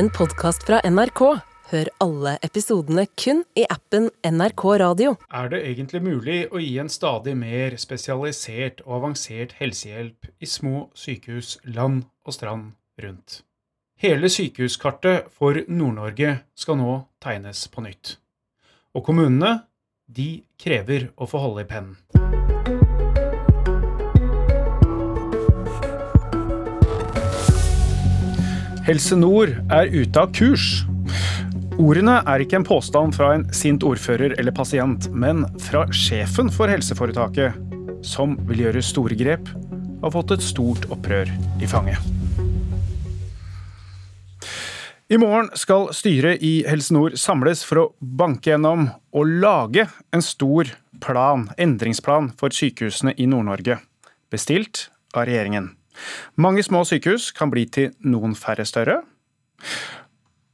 en podkast fra NRK. Hør alle episodene kun i appen NRK Radio. Er det egentlig mulig å gi en stadig mer spesialisert og avansert helsehjelp i små sykehus land og strand rundt? Hele sykehuskartet for Nord-Norge skal nå tegnes på nytt. Og kommunene, de krever å få holde i pennen. Helse Nord er ute av kurs. Ordene er ikke en påstand fra en sint ordfører eller pasient, men fra sjefen for helseforetaket, som vil gjøre store grep, har fått et stort opprør i fanget. I morgen skal styret i Helse Nord samles for å banke gjennom og lage en stor plan, endringsplan for sykehusene i Nord-Norge, bestilt av regjeringen. Mange små sykehus kan bli til noen færre større.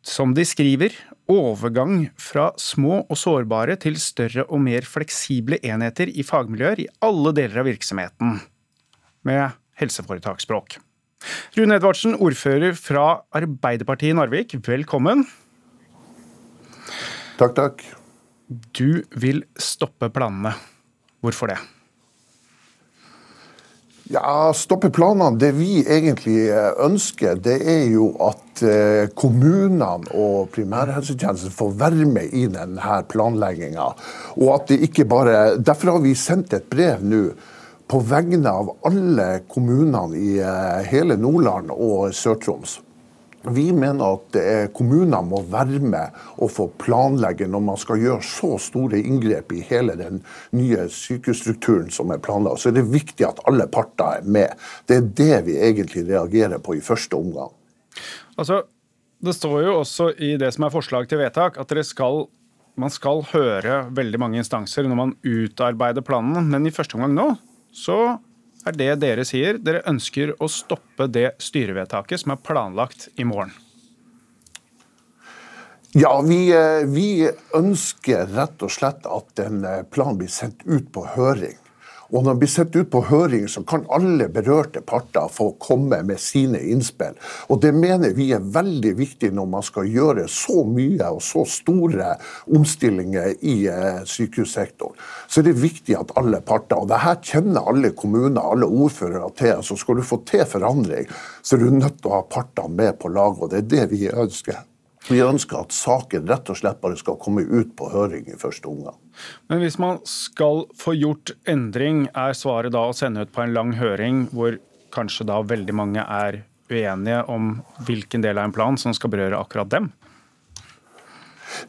Som de skriver, overgang fra små og sårbare til større og mer fleksible enheter i fagmiljøer i alle deler av virksomheten, med helseforetaksspråk. Rune Edvardsen, ordfører fra Arbeiderpartiet i Narvik, velkommen. Takk, takk. Du vil stoppe planene. Hvorfor det? Ja, stoppe planene. Det vi egentlig eh, ønsker, det er jo at eh, kommunene og primærhelsetjenesten får være med i denne planlegginga. Og at det ikke bare Derfor har vi sendt et brev nå på vegne av alle kommunene i eh, hele Nordland og Sør-Troms. Vi mener at kommunene må være med og få planlegge når man skal gjøre så store inngrep i hele den nye sykehusstrukturen som er planlagt. Så er det viktig at alle parter er med. Det er det vi egentlig reagerer på i første omgang. Altså, Det står jo også i det som er forslag til vedtak, at skal, man skal høre veldig mange instanser når man utarbeider planen. Men i første omgang nå så er det dere sier. Dere ønsker å stoppe det styrevedtaket som er planlagt i morgen. Ja, vi, eh, vi ønsker rett og slett at en eh, plan blir sendt ut på høring. Og når den blir sendt ut på høring, så kan alle berørte parter få komme med sine innspill. Og det mener vi er veldig viktig når man skal gjøre så mye og så store omstillinger i eh, sykehussektoren. Så det er viktig at alle parter, og det her kjenner alle kommuner, alle ordførere til, så skal du få til forandring, så er du nødt til å ha partene med på laget. Og det er det vi ønsker. Vi ønsker at saken rett og slett bare skal komme ut på høring i første omgang. Men hvis man skal få gjort endring, er svaret da å sende ut på en lang høring hvor kanskje da veldig mange er uenige om hvilken del av en plan som skal berøre akkurat dem?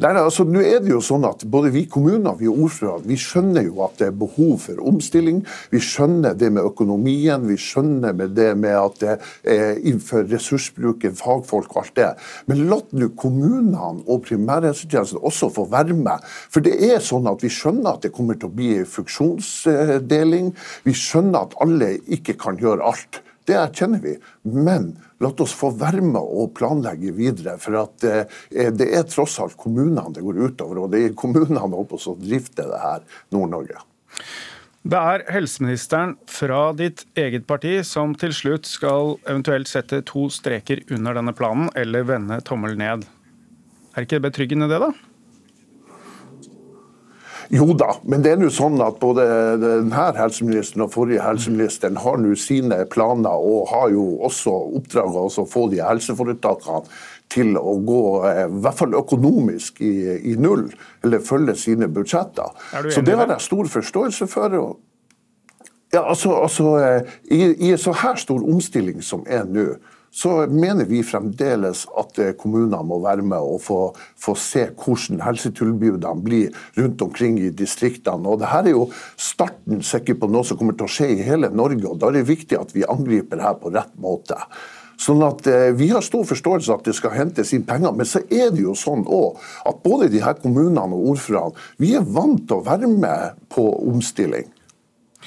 Nei, altså, nå er det jo sånn at Både vi kommuner vi ordførere vi skjønner jo at det er behov for omstilling. Vi skjønner det med økonomien, vi skjønner med det med at det er innenfor ressursbruken, fagfolk og alt det. Men la nå kommunene og primærhelsetjenesten også få være med. For det er sånn at vi skjønner at det kommer til å bli funksjonsdeling. Vi skjønner at alle ikke kan gjøre alt. Det erkjenner vi. Men la oss få være med og planlegge videre. For at eh, det er tross alt kommunene det går utover, og det er kommunene som drifter det her Nord-Norge. Det er helseministeren fra ditt eget parti som til slutt skal eventuelt sette to streker under denne planen, eller vende tommelen ned. Er ikke det betryggende, det, da? Jo da, men det er nå sånn at både denne helseministeren og forrige helseministeren har nå sine planer, og har jo også oppdraget å få de helseforetakene til å gå eh, i hvert fall økonomisk i, i null, eller følge sine budsjetter. Så det har jeg stor forståelse for. Ja, altså, altså eh, i, I en så her stor omstilling som er nå, så mener vi fremdeles at eh, kommunene må være med og få, få se hvordan helsetilbudene blir rundt omkring i distriktene. Og Dette er jo starten sikkert på noe som kommer til å skje i hele Norge. og Da er det viktig at vi angriper her på rett måte. Sånn at eh, Vi har stor forståelse at det skal hentes inn penger, men så er det jo sånn også at både de her kommunene og ordførerne vi er vant til å være med på omstilling.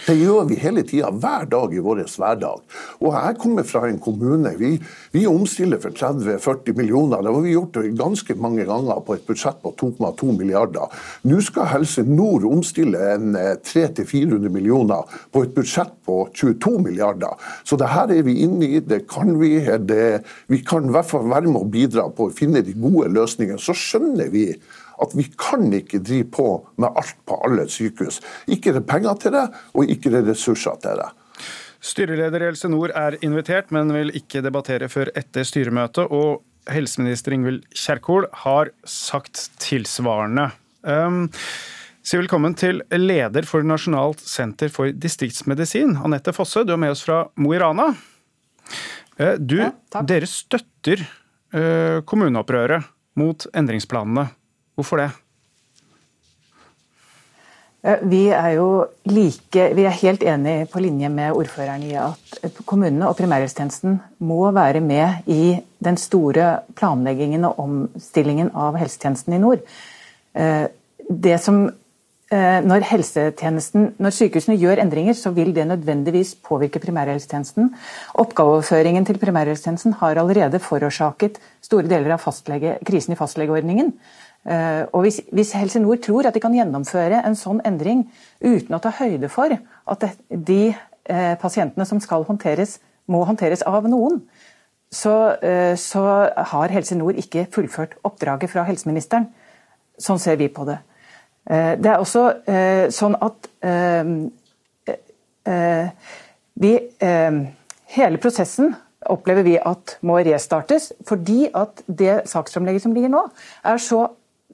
Det gjør vi hele tida, hver dag i vår hverdag. Og jeg kommer fra en kommune. Vi, vi omstiller for 30-40 millioner. Det har vi gjort ganske mange ganger på et budsjett på 2,2 milliarder. Nå skal Helse Nord omstille en 300-400 eh, millioner på et budsjett på 22 milliarder. Så det her er vi inne i. Det kan vi. Det, vi kan i hvert fall være med å bidra på å finne de gode løsningene. Så skjønner vi at vi kan ikke drive på med alt på alle sykehus. Ikke det er penger til det, og ikke det er ressurser til det. Styreleder i Helse Nord er invitert, men vil ikke debattere før etter styremøtet. Og helseminister Ingvild Kjerkol har sagt tilsvarende. Um, Si velkommen til leder for Nasjonalt senter for distriktsmedisin, Anette Fosse. Du er med oss fra Mo i Rana. Eh, du, ja, dere støtter uh, kommuneopprøret mot endringsplanene. Hvorfor det? Eh, vi er jo like, vi er helt enige på linje med ordføreren i at kommunene og primærhelsetjenesten må være med i den store planleggingen og omstillingen av helsetjenesten i nord. Eh, det som, eh, når, når sykehusene gjør endringer, så vil det nødvendigvis påvirke primærhelsetjenesten. Oppgaveoverføringen til primærhelsetjenesten har allerede forårsaket store deler av krisen i fastlegeordningen. Eh, og hvis, hvis, Helse Nord tror at de kan gjennomføre en sånn endring uten å ta høyde for at de eh, pasientene som skal håndteres, må håndteres av noen, så, eh, så, har Helse Nord ikke fullført oppdraget fra helseministeren. Sånn ser vi på det. Det er også sånn at vi Hele prosessen opplever vi at må restartes, fordi at det saksframlegget som ligger nå, er så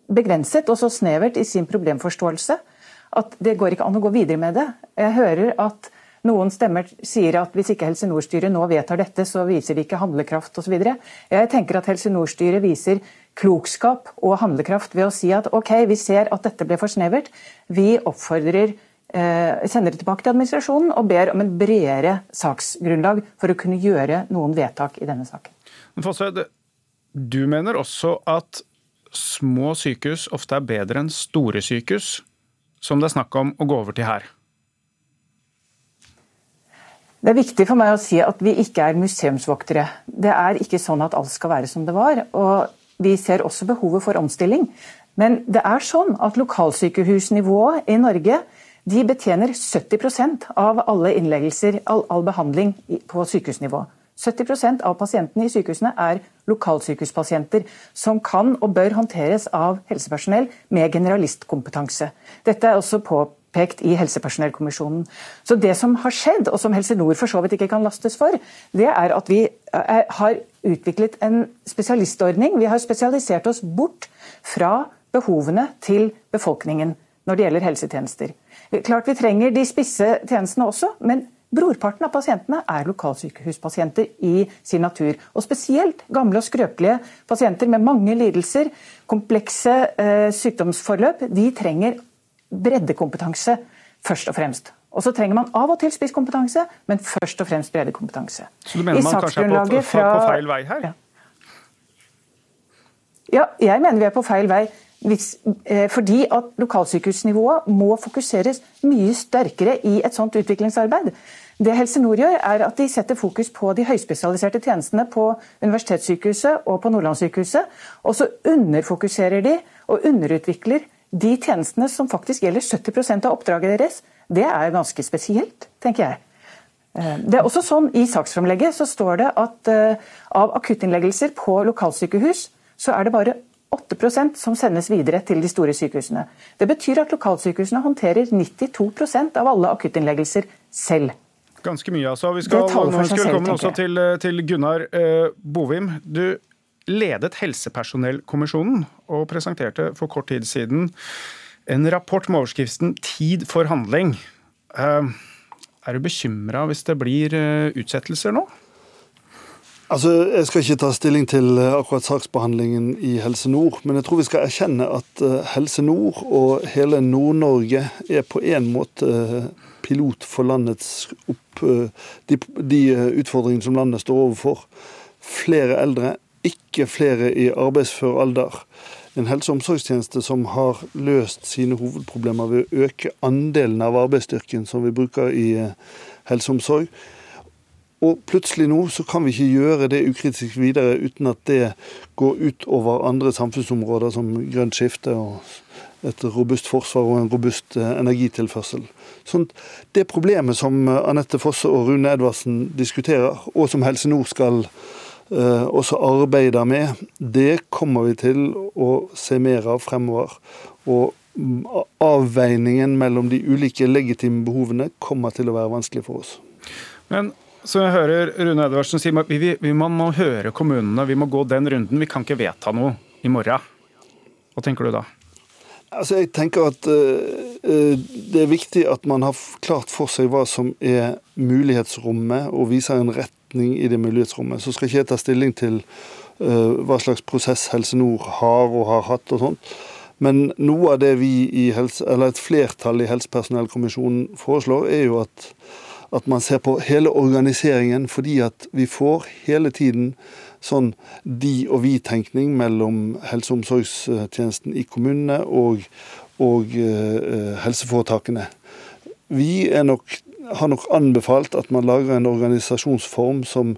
begrenset og så snevert i sin problemforståelse at det går ikke an å gå videre med det. Jeg hører at noen stemmer sier at hvis ikke Helse Nord-styret nå vedtar dette, så viser de ikke handlekraft osv. Jeg tenker at Helse Nord-styret viser klokskap og handlekraft ved å si at ok, vi ser at dette ble for snevert. Vi oppfordrer eh, sender det tilbake til administrasjonen og ber om en bredere saksgrunnlag for å kunne gjøre noen vedtak i denne saken. Fosse, du mener også at små sykehus ofte er bedre enn store sykehus, som det er snakk om å gå over til her? Det er viktig for meg å si at vi ikke er museumsvoktere. Det er ikke sånn at alt skal være som det var. og Vi ser også behovet for omstilling. Men det er sånn at lokalsykehusnivået i Norge de betjener 70% av alle innleggelser, all, all behandling på sykehusnivå. 70% av pasientene i sykehusene er lokalsykehuspasienter som kan og bør håndteres av helsepersonell med generalistkompetanse. Dette er også påpekt i helsepersonellkommisjonen. Så Det som har skjedd, og som Helse Nord for så vidt ikke kan lastes for, det er at vi eh, har utviklet en spesialistordning. Vi har spesialisert oss bort fra behovene til befolkningen når det gjelder helsetjenester. Klart Vi trenger de spisse tjenestene også, men Brorparten av pasientene er lokalsykehuspasienter i sin natur. Og spesielt gamle og skrøpelige pasienter med mange lidelser, komplekse eh, sykdomsforløp, de trenger breddekompetanse først og fremst. Og så trenger man av og til spisskompetanse, men først og fremst breddekompetanse. Så du mener man kanskje er på, på, på feil vei her? Ja. ja, jeg mener vi er på feil vei. Hvis, eh, fordi at lokalsykehusnivået må fokuseres mye sterkere i et sånt utviklingsarbeid. Det Helse Nord gjør, er at de setter fokus på de høyspesialiserte tjenestene på Universitetssykehuset og på Nordlandssykehuset. Og så underfokuserer de og underutvikler de tjenestene som faktisk gjelder 70% av oppdraget deres. Det er ganske spesielt, tenker jeg. Eh, det er også sånn I saksframlegget så står det at uh, av akuttinnleggelser på lokalsykehus så er det bare 8% som sendes videre til de store sykehusene. Det betyr at lokalsykehusene håndterer 92% av alle akuttinnleggelser selv. Ganske mye, altså. Vi skal ønske velkommen også til, til Gunnar eh, Bovim. Du ledet Helsepersonellkommisjonen og presenterte for kort tid siden en rapport med overskriften 'Tid for handling'. Eh, er du bekymra hvis det blir eh, utsettelser nå? Altså, Jeg skal ikke ta stilling til eh, akkurat saksbehandlingen i Helse Nord, men jeg tror vi skal erkjenne at eh, Helse Nord og hele Nord-Norge er på en måte eh, pilot for landets opp, de, de utfordringene som landet står overfor. Flere eldre, ikke flere i arbeidsfør alder. en helse- og omsorgstjeneste som har løst sine hovedproblemer ved å øke andelen av arbeidsstyrken som vi bruker i helse og omsorg. Og plutselig nå så kan vi ikke gjøre det ukritisk videre uten at det går ut over andre samfunnsområder som grønt skifte og et robust forsvar og en robust eh, energitilførsel. Sånn, det problemet som eh, Anette Fosse og Rune Edvardsen diskuterer, og som Helse Nord skal eh, også arbeide med, det kommer vi til å se mer av fremover. Og avveiningen mellom de ulike legitime behovene kommer til å være vanskelig for oss. Men så jeg hører Rune Edvardsen si at vi, vi, må høre kommunene, vi må gå den runden. Vi kan ikke vedta noe i morgen. Hva tenker du da? Altså, jeg tenker at uh, det er viktig at man har klart for seg hva som er mulighetsrommet, og viser en retning i det mulighetsrommet. Så skal ikke jeg ta stilling til uh, hva slags prosess Helse Nord har og har hatt og sånt. Men noe av det vi i helse, eller et flertall i Helsepersonellkommisjonen foreslår, er jo at, at man ser på hele organiseringen, fordi at vi får hele tiden sånn de og vi-tenkning mellom helse- og omsorgstjenesten i kommunene og, og uh, helseforetakene. Vi nok, har nok anbefalt at man lager en organisasjonsform som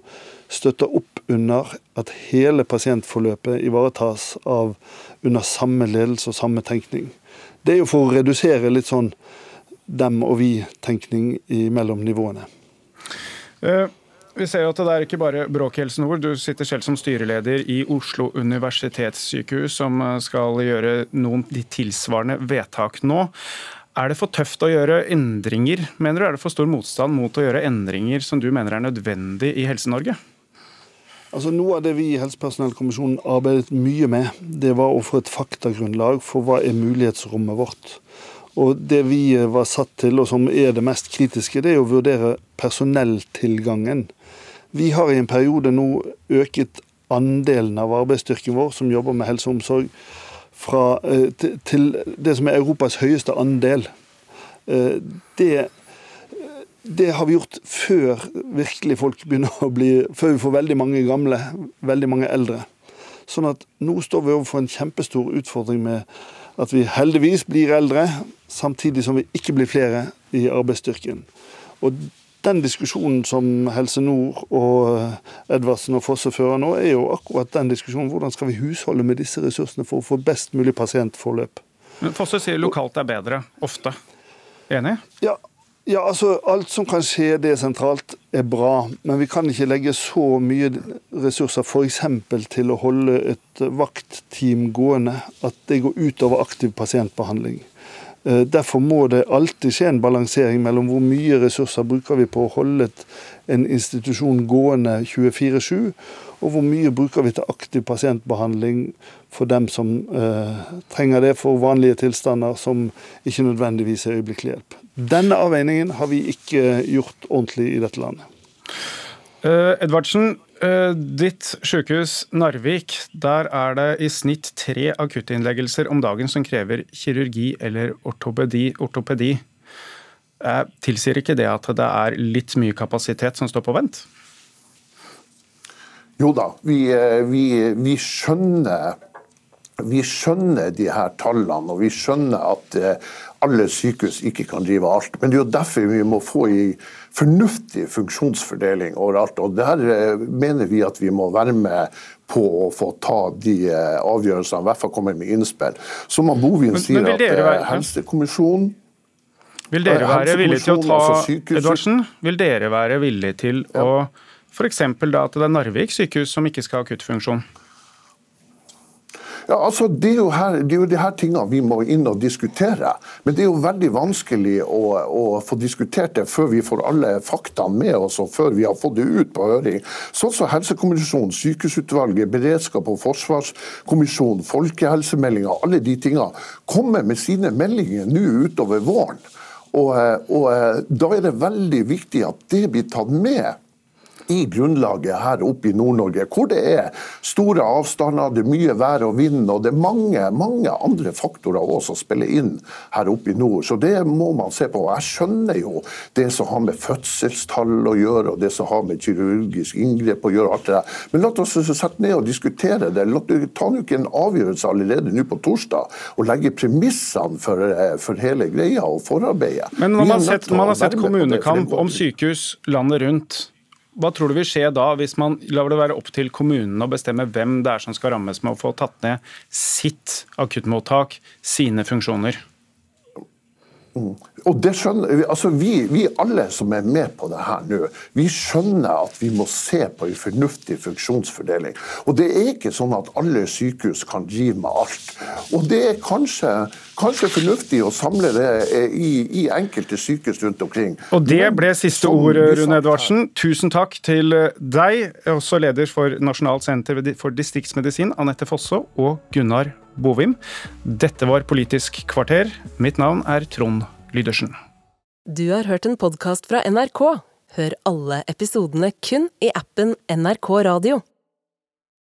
støtter opp under at hele pasientforløpet ivaretas av under samme ledelse og samme tenkning. Det er jo for å redusere litt sånn dem og vi-tenkning mellom nivåene. Uh. Vi ser jo at det er ikke bare bråk Helse Nord. Du sitter selv som styreleder i Oslo universitetssykehus, som eh, skal gjøre noen de tilsvarende vedtak nå. Er det for tøft å gjøre endringer, mener du? Er det for stor motstand mot å gjøre endringer som du mener er nødvendig i Helse-Norge? Altså Noe av det vi i Helsepersonellkommisjonen arbeidet mye med, det var å få et faktagrunnlag for hva er mulighetsrommet vårt. Og Det vi var satt til, og som er det mest kritiske, det er å vurdere personelltilgangen. Vi har i en periode nå øket andelen av arbeidsstyrken vår som jobber med helse og omsorg, fra, eh, til det som er Europas høyeste andel. Eh, det, det har vi gjort før virkelig folk begynner å bli Før vi får veldig mange gamle, veldig mange eldre. Sånn at nå står vi overfor en kjempestor utfordring med at vi heldigvis blir eldre, samtidig som vi ikke blir flere i arbeidsstyrken. Og den diskusjonen som Helse Nord og eh, Edvardsen og Fosse fører nå, er jo akkurat den diskusjonen. Hvordan skal vi husholde med disse ressursene for å få best mulig pasientforløp? Men Fosse sier lokalt er bedre, ofte. Enig? Ja, ja, altså Alt som kan skje desentralt er bra, men vi kan ikke legge så mye ressurser f.eks. til å holde et vaktteam gående at det går utover aktiv pasientbehandling. Eh, derfor må det alltid skje en balansering mellom hvor mye ressurser bruker vi på å holde en institusjon gående 24-7, og hvor mye bruker vi til aktiv pasientbehandling for dem som eh, trenger det for vanlige tilstander som ikke nødvendigvis er øyeblikkelig hjelp. Denne avveiningen har vi ikke gjort ordentlig i dette landet. Uh, Edvardsen, ditt sykehus Narvik, der er det i snitt tre akuttinnleggelser om dagen som krever kirurgi eller ortopedi. ortopedi. Uh, tilsier ikke det at det er litt mye kapasitet som står på vent? Jo da, vi, vi, vi skjønner vi skjønner de her tallene, og vi skjønner at alle sykehus ikke kan drive alt. Men det er jo derfor vi må få i fornuftig funksjonsfordeling overalt. Og der eh, mener vi at vi må være med på å få ta de eh, avgjørelsene, i hvert fall komme med innspill. Som Bovin sier, at eh, være, Helsekommisjonen vil dere være villige til å ta Edvardsen, vil dere være villige til ja. å f.eks. at det er Narvik sykehus som ikke skal ha akuttfunksjon? Ja, altså, det, er her, det er jo de her tingene vi må inn og diskutere. Men det er jo veldig vanskelig å, å få diskutert det før vi får alle faktaene med oss og før vi har fått det ut på høring. Sånn som Helsekommisjonen, Sykehusutvalget, Beredskap og forsvarskommisjonen, Folkehelsemeldinga, alle de tingene kommer med sine meldinger nå utover våren. Og, og, da er det veldig viktig at det blir tatt med i grunnlaget her oppe i Nord-Norge, hvor det er store avstander, det er mye vær og vind, og det er mange, mange andre faktorer også som spiller inn her oppe i nord. Så det må man se på. Jeg skjønner jo det som har med fødselstall å gjøre, og det som har med kirurgisk inngrep å gjøre. alt det der. Men la oss sette ned og diskutere det. La, ta nå ikke en avgjørelse allerede nå på torsdag og legge premissene for, eh, for hele greia og forarbeidet. Men man har sett, man har sett kommunekamp om sykehus landet rundt. Hva tror du vil skje da, hvis man lar det være opp til kommunene å bestemme hvem det er som skal rammes med å få tatt ned sitt akuttmottak, sine funksjoner? Mm. Og det skjønner, vi, altså vi, vi, alle som er med på det her nå, vi skjønner at vi må se på en fornuftig funksjonsfordeling. Og Det er ikke sånn at alle sykehus kan drive med alt. Og Det er kanskje, kanskje fornuftig å samle det i, i, enkelte sykehus rundt omkring. Og Det ble siste ord, Rune Edvardsen. Tusen takk til deg, også leder for Nasjonalt senter for distriktsmedisin, Anette Fosse, og Gunnar Bovim. Dette var Politisk kvarter. Mitt navn er Trond Lydersen. Du har hørt en podkast fra NRK. Hør alle episodene kun i appen NRK Radio.